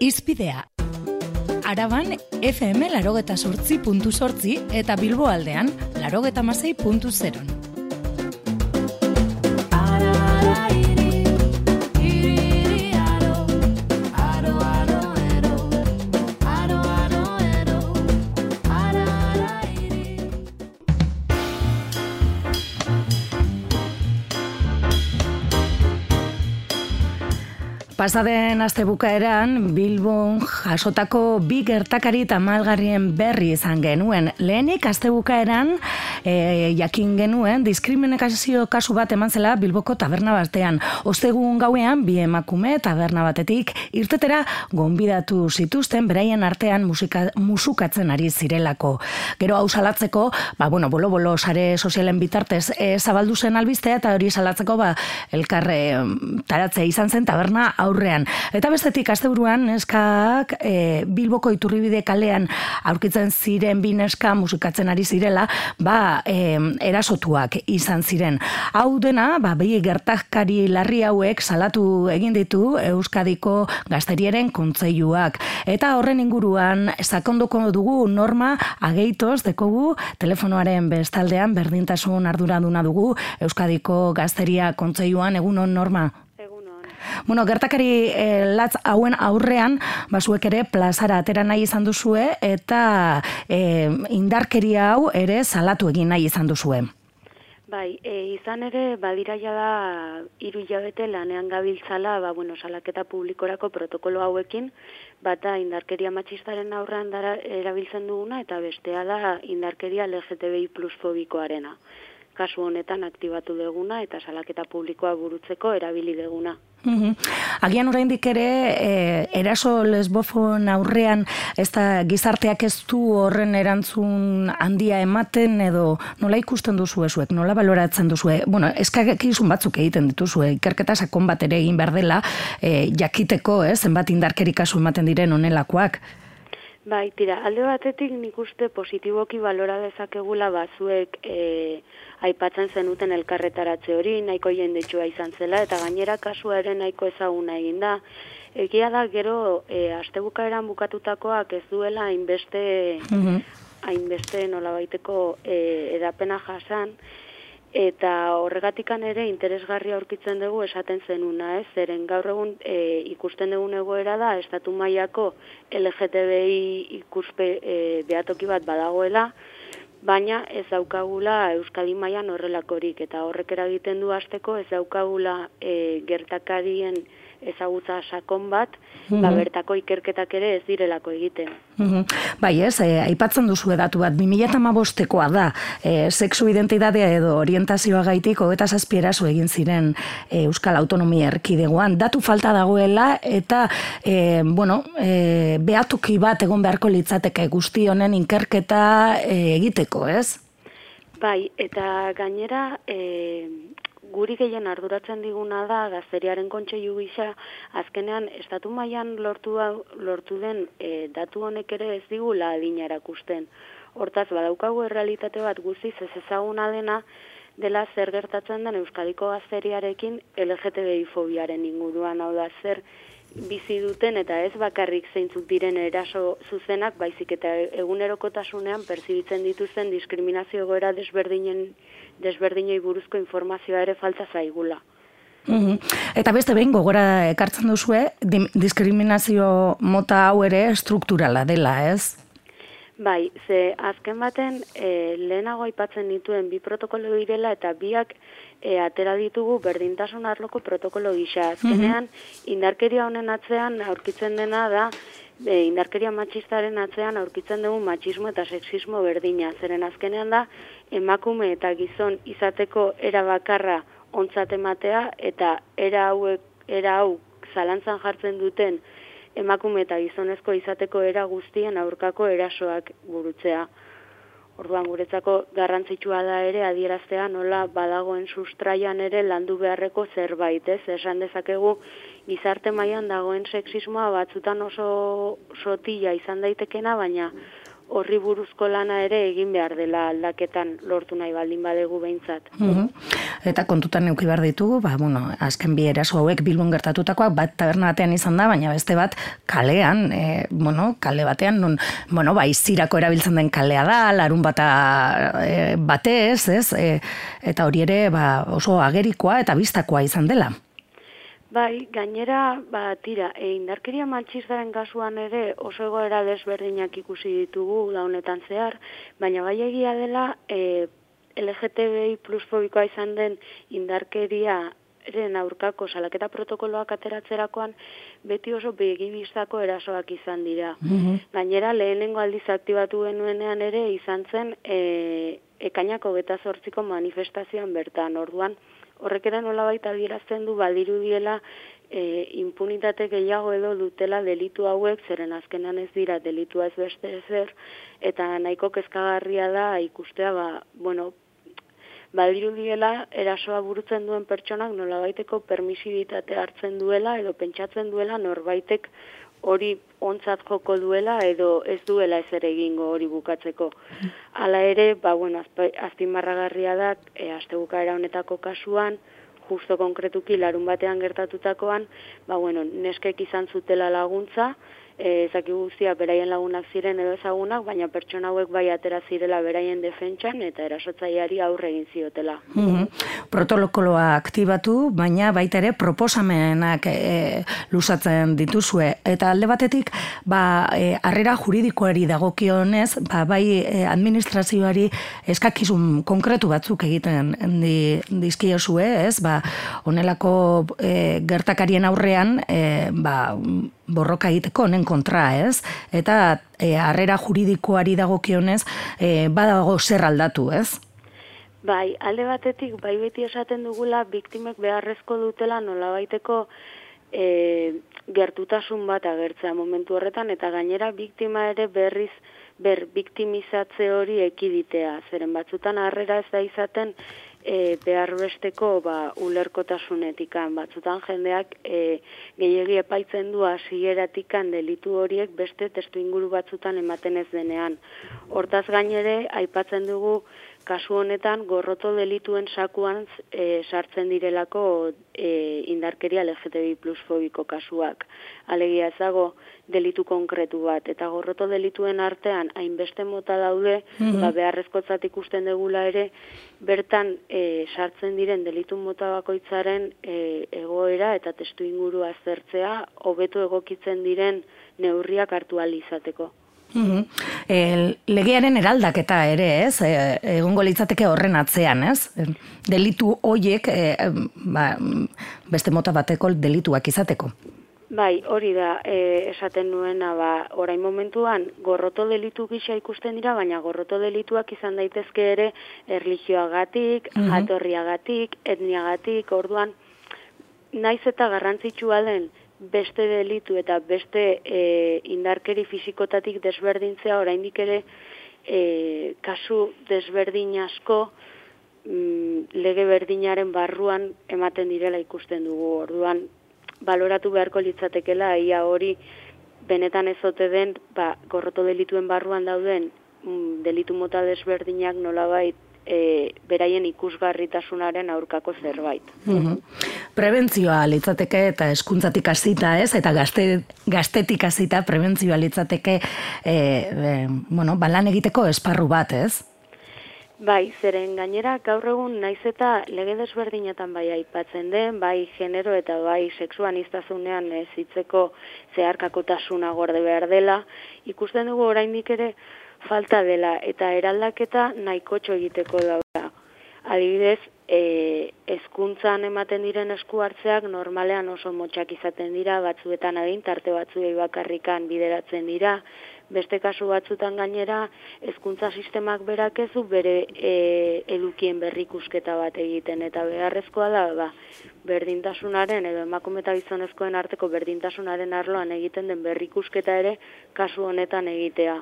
Izpidea. Araban FM larogeta sortzi puntu sortzi eta Bilbo aldean larogeta masei puntu zeron. Pasaden aste bukaeran Bilbon jasotako bi gertakari eta malgarrien berri izan genuen. Lehenik aste bukaeran e, jakin genuen diskriminazio kasu bat eman zela Bilboko taberna batean. Ostegun gauean bi emakume taberna batetik irtetera gonbidatu zituzten beraien artean musika, musukatzen ari zirelako. Gero hau salatzeko, ba, bueno, bolo bolo sare sozialen bitartez e, zabaldu zen albistea eta hori salatzeko ba, elkarre taratzea izan zen taberna aurrean. Eta bestetik asteburuan neskak e, Bilboko iturribide kalean aurkitzen ziren bi neska musikatzen ari zirela, ba e, erasotuak izan ziren. Hau dena, ba bi gertakari larri hauek salatu egin ditu Euskadiko Gazteriaren kontseiluak eta horren inguruan sakonduko dugu norma ageitos dekogu telefonoaren bestaldean berdintasun arduraduna dugu Euskadiko Gazteria kontseiluan egunon norma Bueno, gertakari e, latz hauen aurrean, basuek ere plazara atera nahi izan duzue, eta e, indarkeria hau ere salatu egin nahi izan duzue. Bai, e, izan ere, badiraia da, iru jabete lanean gabiltzala, ba, bueno, salaketa publikorako protokolo hauekin, bata indarkeria matxistaren aurrean dara erabiltzen duguna, eta bestea da indarkeria LGTBI plus fobikoarena. Kasu honetan aktibatu deguna eta salaketa publikoa burutzeko erabili deguna. Agian oraindik ere e, eraso lesbofon aurrean ez da gizarteak ez du horren erantzun handia ematen edo nola ikusten duzu ezuek, nola baloratzen duzu bueno, eskakizun batzuk egiten dituzue ikerketa sakon bat ere egin behar dela e, jakiteko, ez, zenbat indarkerik kasu ematen diren onelakoak Bai, tira, alde batetik nik uste positiboki balora dezakegula bazuek e, aipatzen zenuten elkarretaratze hori, nahiko jendetsua izan zela, eta gainera kasua ere nahiko ezaguna egin da. Egia da, gero, e, astebukaeran bukatutakoak ez duela hainbeste, hainbeste nola baiteko e, edapena jasan, eta horregatikan ere interesgarria aurkitzen dugu esaten zenuna, ez? Zeren gaur egun e, ikusten dugun egoera da estatu mailako LGTBI ikuspe e, behatoki bat badagoela, baina ez daukagula Euskadi mailan horrelakorik eta horrek eragiten du hasteko ez daukagula e, gertakarien ezagutza sakon bat, ba bertako ikerketak ere ez direlako egiten. Bai, ez, eh, aipatzen duzu edatu bat 2015koa da. Eh, sexu identitatea edo orientazioa gaitik eta zazpierazu egin ziren eh, Euskal Autonomia Erkidegoan. Datu falta dagoela eta eh, bueno, eh, behatuki bat egon beharko litzateke guzti honen inkerketa eh, egiteko, ez? Bai, eta gainera, eh, guri gehien arduratzen diguna da gazteriaren kontseilu gisa azkenean estatu mailan lortu lortu den e, datu honek ere ez digula adina erakusten. Hortaz badaukagu errealitate bat guztiz ez ezaguna dena dela zer gertatzen den Euskadiko gazteriarekin LGTBI fobiaren inguruan hau da zer bizi duten eta ez bakarrik zeintzuk diren eraso zuzenak, baizik eta egunerokotasunean perzibitzen dituzten diskriminazio goera desberdinen desberdinei buruzko informazioa ere falta zaigula. Eta beste behin gogora ekartzen duzue, diskriminazio mota hau ere strukturala dela, ez? Bai, ze azken baten e, lehenago aipatzen dituen bi protokolo direla eta biak e, atera ditugu berdintasun arloko protokolo gisa. Azkenean, indarkeria honen atzean aurkitzen dena da, e, indarkeria matxistaren atzean aurkitzen dugu matxismo eta sexismo berdina. Zeren azkenean da, emakume eta gizon izateko era bakarra ontzat ematea eta era hauek era hau zalantzan jartzen duten emakume eta gizonezko izateko era guztien aurkako erasoak burutzea. Orduan guretzako garrantzitsua da ere adieraztea nola badagoen sustraian ere landu beharreko zerbait, ez? Esan dezakegu gizarte mailan dagoen sexismoa batzutan oso sotila izan daitekena, baina horri buruzko lana ere egin behar dela aldaketan lortu nahi baldin badegu behintzat. Mhm. Eta kontutan neuki behar ditugu, ba, bueno, azken bi eraso hauek bilbon gertatutakoak bat taberna batean izan da, baina beste bat kalean, e, bueno, kale batean, non, bueno, ba, izirako erabiltzen den kalea da, larun bata e, batez, ez, e, eta hori ere, ba, oso agerikoa eta bistakoa izan dela. Bai, gainera, ba, tira, e, indarkeria matxistaren kasuan ere oso egoera desberdinak ikusi ditugu da honetan zehar, baina bai egia dela e, LGTBI plus fobikoa izan den indarkeria eren aurkako salaketa protokoloak ateratzerakoan beti oso begibiztako erasoak izan dira. Mm Gainera, lehenengo aldiz aktibatu genuenean ere izan zen e, ekainako beta zortziko manifestazioan bertan, orduan, horrek ere nola baita adierazten du badirudiela e, impunitate gehiago edo dutela delitu hauek, zeren azkenan ez dira delitua ez beste ezer, eta nahiko kezkagarria da ikustea, ba, bueno, badirudiela erasoa burutzen duen pertsonak nola baiteko permisibitate hartzen duela edo pentsatzen duela norbaitek hori ontzat joko duela edo ez duela ez ere egingo hori bukatzeko. Hala ere, ba, bueno, azpimarragarria da, e, azte bukaera honetako kasuan, justo konkretuki larun batean gertatutakoan, ba, bueno, neskek izan zutela laguntza, e, zaki guztia beraien lagunak ziren edo ezagunak, baina pertsona hauek bai atera zirela beraien defentsan eta erasotzaileari aurre egin ziotela. Mm Protokoloa aktibatu, baina baita ere proposamenak e, lusatzen dituzue. Eta alde batetik, ba, e, arrera juridikoari dagokionez, ba, bai e, administrazioari eskakizun konkretu batzuk egiten di, dizkiozue, ez? Ba, onelako e, gertakarien aurrean, e, ba, borroka egiteko honen kontra, ez? Eta e, harrera juridikoari dagokionez e, badago zer aldatu, ez? Bai, alde batetik, bai beti esaten dugula, biktimek beharrezko dutela nolabaiteko e, gertutasun bat agertzea momentu horretan, eta gainera biktima ere berriz ber biktimizatze hori ekiditea. Zeren batzutan harrera ez da izaten e, behar besteko ba, ulerkotasunetikan. Batzutan jendeak e, gehiagi epaitzen du hasieratikan delitu horiek beste testu inguru batzutan ematen ez denean. Hortaz gainere, aipatzen dugu kasu honetan gorroto delituen sakuan e, sartzen direlako e, indarkeria LGTBI plus fobiko kasuak. Alegia ezago delitu konkretu bat, eta gorroto delituen artean hainbeste mota daude, mm -hmm. ba, beharrezkotzat ikusten degula ere, bertan e, sartzen diren delitu mota bakoitzaren e, egoera eta testu inguru azertzea, hobeto egokitzen diren neurriak hartu izateko. Mm legearen eraldaketa ere, ez? E, egongo litzateke horren atzean, ez? Delitu hoiek e, ba, beste mota bateko delituak izateko. Bai, hori da, e, esaten nuena, ba, orain momentuan, gorroto delitu gisa ikusten dira, baina gorroto delituak izan daitezke ere erlijioagatik, mm -hmm. jatorriagatik, etniagatik, orduan, naiz eta garrantzitsua den, beste delitu eta beste e, indarkeri fizikotatik desberdintzea oraindik ere e, kasu desberdin asko mm, lege berdinaren barruan ematen direla ikusten dugu. Orduan baloratu beharko litzatekela ia hori benetan ezote den ba, gorroto delituen barruan dauden mm, delitu mota desberdinak nolabait e, beraien ikusgarritasunaren aurkako zerbait. Mm Prebentzioa litzateke eta eskuntzatik hasita ez, eta gazte, gaztetik hasita prebentzioa litzateke e, e, bueno, balan egiteko esparru bat ez? Bai, zeren gainera gaur egun naiz eta lege desberdinetan bai aipatzen den, bai genero eta bai sexuan iztazunean ez hitzeko zeharkakotasuna gorde behar dela, ikusten dugu oraindik ere falta dela eta eraldaketa nahikotxo egiteko dauda. Adibidez, e, ezkuntzan ematen diren esku hartzeak normalean oso motxak izaten dira, batzuetan adin, tarte batzuei bakarrikan bideratzen dira, beste kasu batzutan gainera, hezkuntza sistemak berak ez du bere e, edukien berrikusketa bat egiten, eta beharrezkoa da, ba, berdintasunaren, edo emakume eta gizonezkoen arteko berdintasunaren arloan egiten den berrikusketa ere, kasu honetan egitea.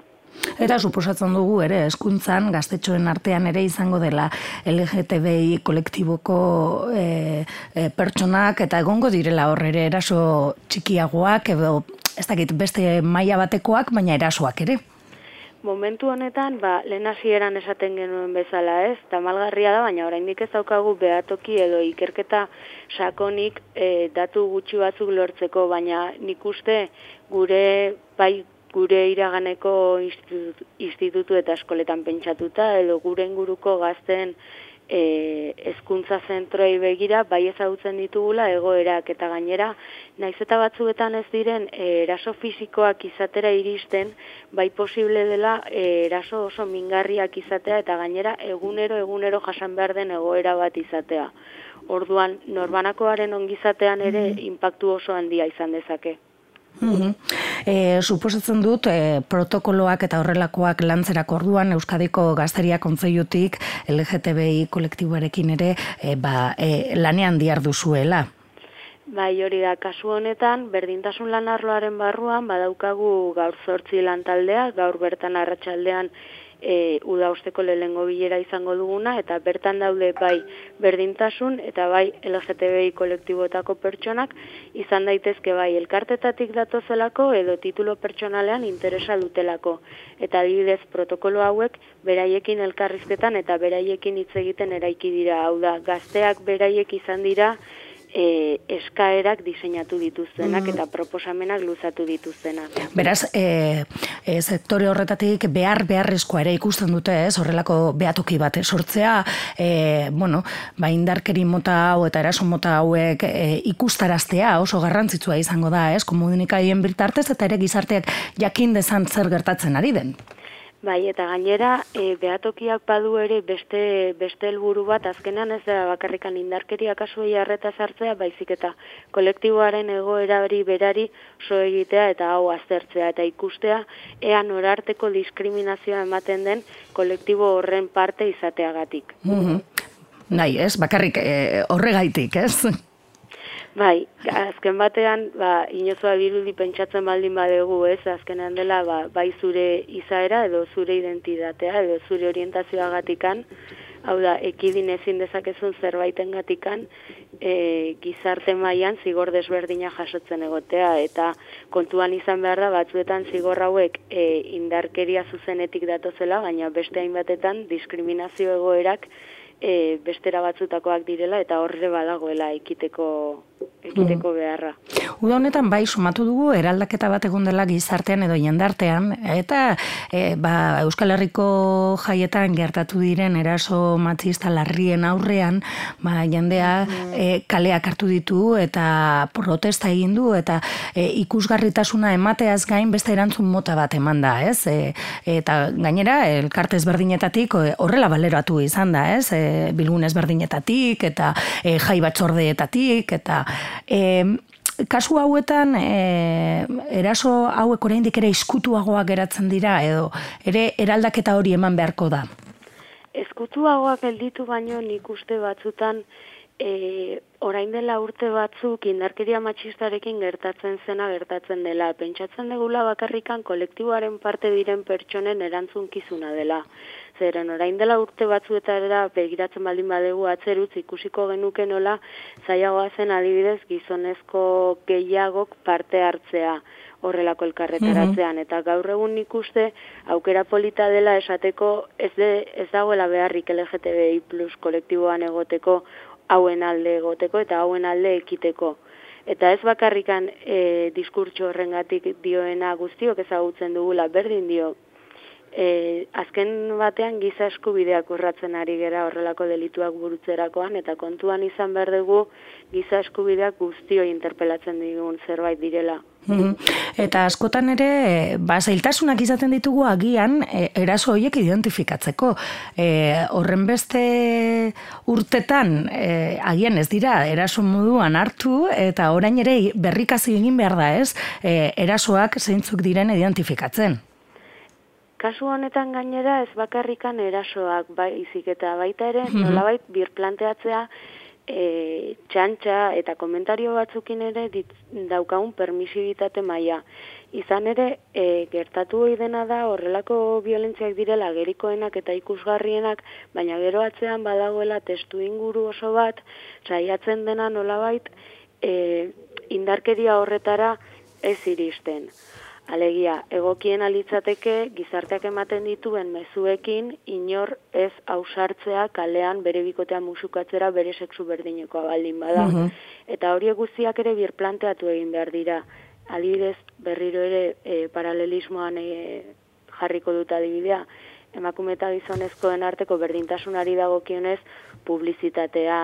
Eta suposatzen dugu ere eskuntzan gaztetxoen artean ere izango dela LGTBI kolektiboko e, e, pertsonak eta egongo direla hor ere eraso txikiagoak edo ez dakit beste maila batekoak baina erasoak ere. momentu honetan, ba, lehen hasieran esaten genuen bezala ez, tamalgarria da, baina oraindik ez daukagu behatoki edo ikerketa sakonik e, datu gutxi batzuk lortzeko, baina nik uste gure bai gure iraganeko institutu, institutu eta eskoletan pentsatuta, edo gure inguruko gazten e, ezkuntza zentroi begira bai ezagutzen ditugula egoerak eta gainera naiz eta batzuetan ez diren e, eraso fisikoak izatera iristen bai posible dela e, eraso oso mingarriak izatea eta gainera egunero egunero jasan behar den egoera bat izatea. Orduan norbanakoaren ongizatean ere mm-hmm. inpaktu oso handia izan dezake. E, suposatzen dut e, protokoloak eta horrelakoak lantzerak orduan Euskadiko gazteria kontzeiutik LGTBI kolektiboarekin ere e, ba, e, lanean diar duzuela. Bai, hori da, kasu honetan, berdintasun lanarloaren barruan, badaukagu gaur zortzi lantaldea, gaur bertan arratsaldean e, uda usteko lehengo bilera izango duguna, eta bertan daude bai berdintasun eta bai LGTBI kolektibotako pertsonak izan daitezke bai elkartetatik datozelako edo titulo pertsonalean interesa dutelako. Eta adibidez protokolo hauek beraiekin elkarrizketan eta beraiekin hitz egiten eraiki dira. Hau da, gazteak beraiek izan dira e, eskaerak diseinatu dituztenak mm. eta proposamenak luzatu dituztenak. Beraz, e, e, sektore horretatik behar beharrezkoa ere ikusten dute, ez? Horrelako behatoki bat sortzea, e, bueno, ba indarkeri mota hau eta eraso mota hauek e, ikustaraztea oso garrantzitsua izango da, ez? Komunikaien bitartez eta ere gizarteak jakin dezan zer gertatzen ari den. Bai, eta gainera, e, behatokiak badu ere beste beste helburu bat, azkenan ez da bakarrikan indarkeria kasuei harreta sartzea, baizik eta kolektiboaren egoera hori berari so egitea eta hau aztertzea eta ikustea, ean orarteko diskriminazioa ematen den kolektibo horren parte izateagatik. Mm -hmm. Nahi, ez? Bakarrik e, horregaitik, ez? Bai, azken batean, ba, inozoa birudi pentsatzen baldin badegu, ez, azkenean dela, ba, bai zure izaera edo zure identitatea edo zure orientazioa gatikan, hau da, ekidin ezin dezakezun zerbaiten gatikan, e, gizarte mailan zigor desberdina jasotzen egotea, eta kontuan izan behar da, batzuetan zigor hauek e, indarkeria zuzenetik datozela, baina beste hainbatetan diskriminazio egoerak e, bestera batzutakoak direla eta horre badagoela ekiteko ekiteko beharra. Uda honetan bai sumatu dugu eraldaketa bat egon dela gizartean edo jendartean eta e, ba, Euskal Herriko jaietan gertatu diren eraso matxista larrien aurrean ba, jendea e, kaleak hartu ditu eta protesta egin du eta e, ikusgarritasuna emateaz gain beste erantzun mota bat eman da, ez? E, eta gainera elkarte ezberdinetatik horrela baleratu izan da, ez? E, bilgun ezberdinetatik eta e, jai batzordeetatik eta E, kasu hauetan e, eraso hauek oraindik ere iskutuagoak geratzen dira edo ere eraldaketa hori eman beharko da. Eskutuagoak gelditu baino nik uste batzutan e, orain dela urte batzuk indarkeria matxistarekin gertatzen zena gertatzen dela. Pentsatzen degula bakarrikan kolektiboaren parte diren pertsonen erantzunkizuna dela zeren. Orain dela urte batzuetara begiratzen baldin badegu atzerutz ikusiko genuke nola zailagoa zen adibidez gizonezko gehiagok parte hartzea horrelako elkarretaratzean eta gaur egun ikuste aukera polita dela esateko ez de, ez dagoela beharrik LGTBI kolektiboan egoteko hauen alde egoteko eta hauen alde ekiteko. Eta ez bakarrikan e, diskurtso horrengatik dioena guztiok ezagutzen dugula berdin dio e, azken batean giza eskubideak urratzen ari gera horrelako delituak burutzerakoan eta kontuan izan behar dugu giza eskubideak guztio interpelatzen digun zerbait direla. Mhm. Eta askotan ere, ba, zailtasunak izaten ditugu agian e, eraso horiek identifikatzeko. E, horren beste urtetan e, agian ez dira eraso moduan hartu eta orain ere berrikazi egin behar da ez e, erasoak zeintzuk diren identifikatzen. Kasu honetan gainera ez bakarrikan erasoak baizik eta baita ere mhm. nolabait birplanteatzea e, txantxa eta komentario batzukin ere dit, daukagun permisibitate maila. Izan ere, e, gertatu hori dena da horrelako violentziak direla gerikoenak eta ikusgarrienak, baina gero atzean badagoela testu inguru oso bat, saiatzen dena nolabait e, indarkeria horretara ez iristen. Alegia, egokien alitzateke gizarteak ematen dituen mezuekin inor ez ausartzea kalean bere bikotea musukatzera bere sexu berdinekoa baldin bada. Eta hori guztiak ere birplanteatu egin behar dira. Adibidez, berriro ere e, paralelismoan e, jarriko dut adibidea, emakume eta gizonezkoen arteko berdintasunari dagokionez publizitatea,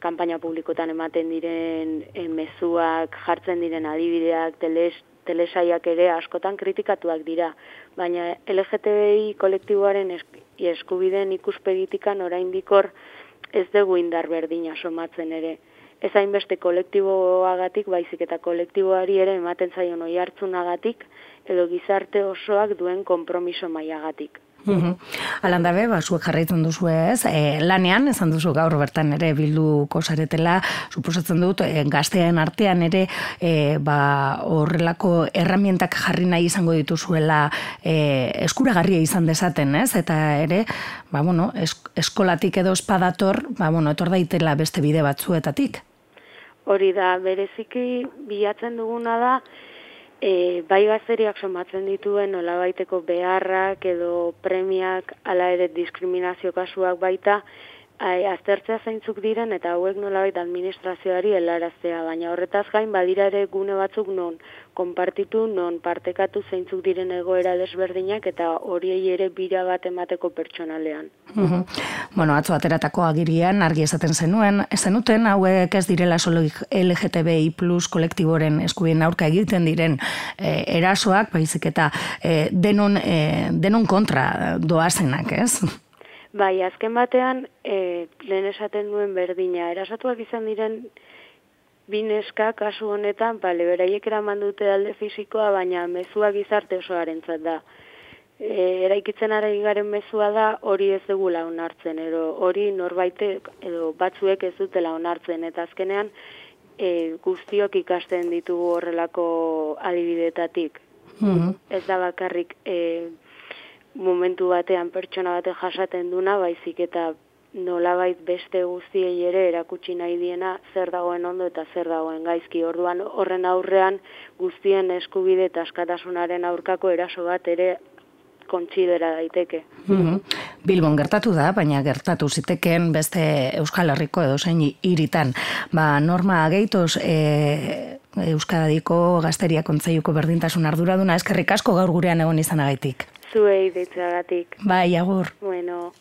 kanpaina publikotan ematen diren e, mezuak, jartzen diren adibideak, teles, telesaiak ere askotan kritikatuak dira, baina LGTBI kolektiboaren eskubideen ikuspegitikan oraindikor ez dugu indar berdina somatzen ere. Ez hainbeste kolektiboagatik, baizik eta kolektiboari ere ematen zaion oi hartzunagatik, edo gizarte osoak duen konpromiso mailagatik. Mhm. Alanda be, ba, zuek jarraitzen duzu ez, e, lanean, esan duzu gaur bertan ere bilduko zaretela, suposatzen dut, e, gaztean artean ere, e, ba, horrelako erramientak jarri nahi izango dituzuela e, eskuragarria izan dezaten, ez? Eta ere, ba, bueno, eskolatik edo espadator, ba, bueno, etor daitela beste bide batzuetatik. Hori da, bereziki bilatzen duguna da, e, bai gazteriak somatzen dituen nolabaiteko beharrak edo premiak ala ere diskriminazio kasuak baita ai, aztertzea zeintzuk diren eta hauek nolabait administrazioari helaraztea, baina horretaz gain badira ere gune batzuk non konpartitu, non partekatu zeintzuk diren egoera desberdinak eta horiei ere bira bat emateko pertsonalean. Mm Bueno, atzo ateratako agirian argi esaten zenuen, zenuten hauek ez direla solo LGTBI plus kolektiboren eskubien aurka egiten diren e, erasoak, baizik eta e, denon, e, denon kontra doazenak, ez? Bai, azken batean, e, lehen esaten duen berdina, erasatuak izan diren bineska kasu honetan, bale, beraiek eraman dute alde fisikoa, baina mezua gizarte osoaren da. E, eraikitzen ara garen mezua da hori ez dugula onartzen, edo hori norbaitek edo batzuek ez dutela onartzen, eta azkenean e, guztiok ikasten ditugu horrelako adibidetatik. Mm Ez da bakarrik e, momentu batean pertsona bate jasaten duna, baizik eta nolabait beste guztiei ere erakutsi nahi diena zer dagoen ondo eta zer dagoen gaizki. Orduan horren aurrean guztien eskubide eta askatasunaren aurkako eraso bat ere kontsidera daiteke. Mm Bilbon gertatu da, baina gertatu ziteken beste Euskal Herriko edo zein iritan. Ba, norma gehitos e, Euskadiko gazteria kontzaiuko berdintasun arduraduna eskerrik asko gaur gurean egon izanagaitik zuei deitzagatik. Bai, agur. Bueno.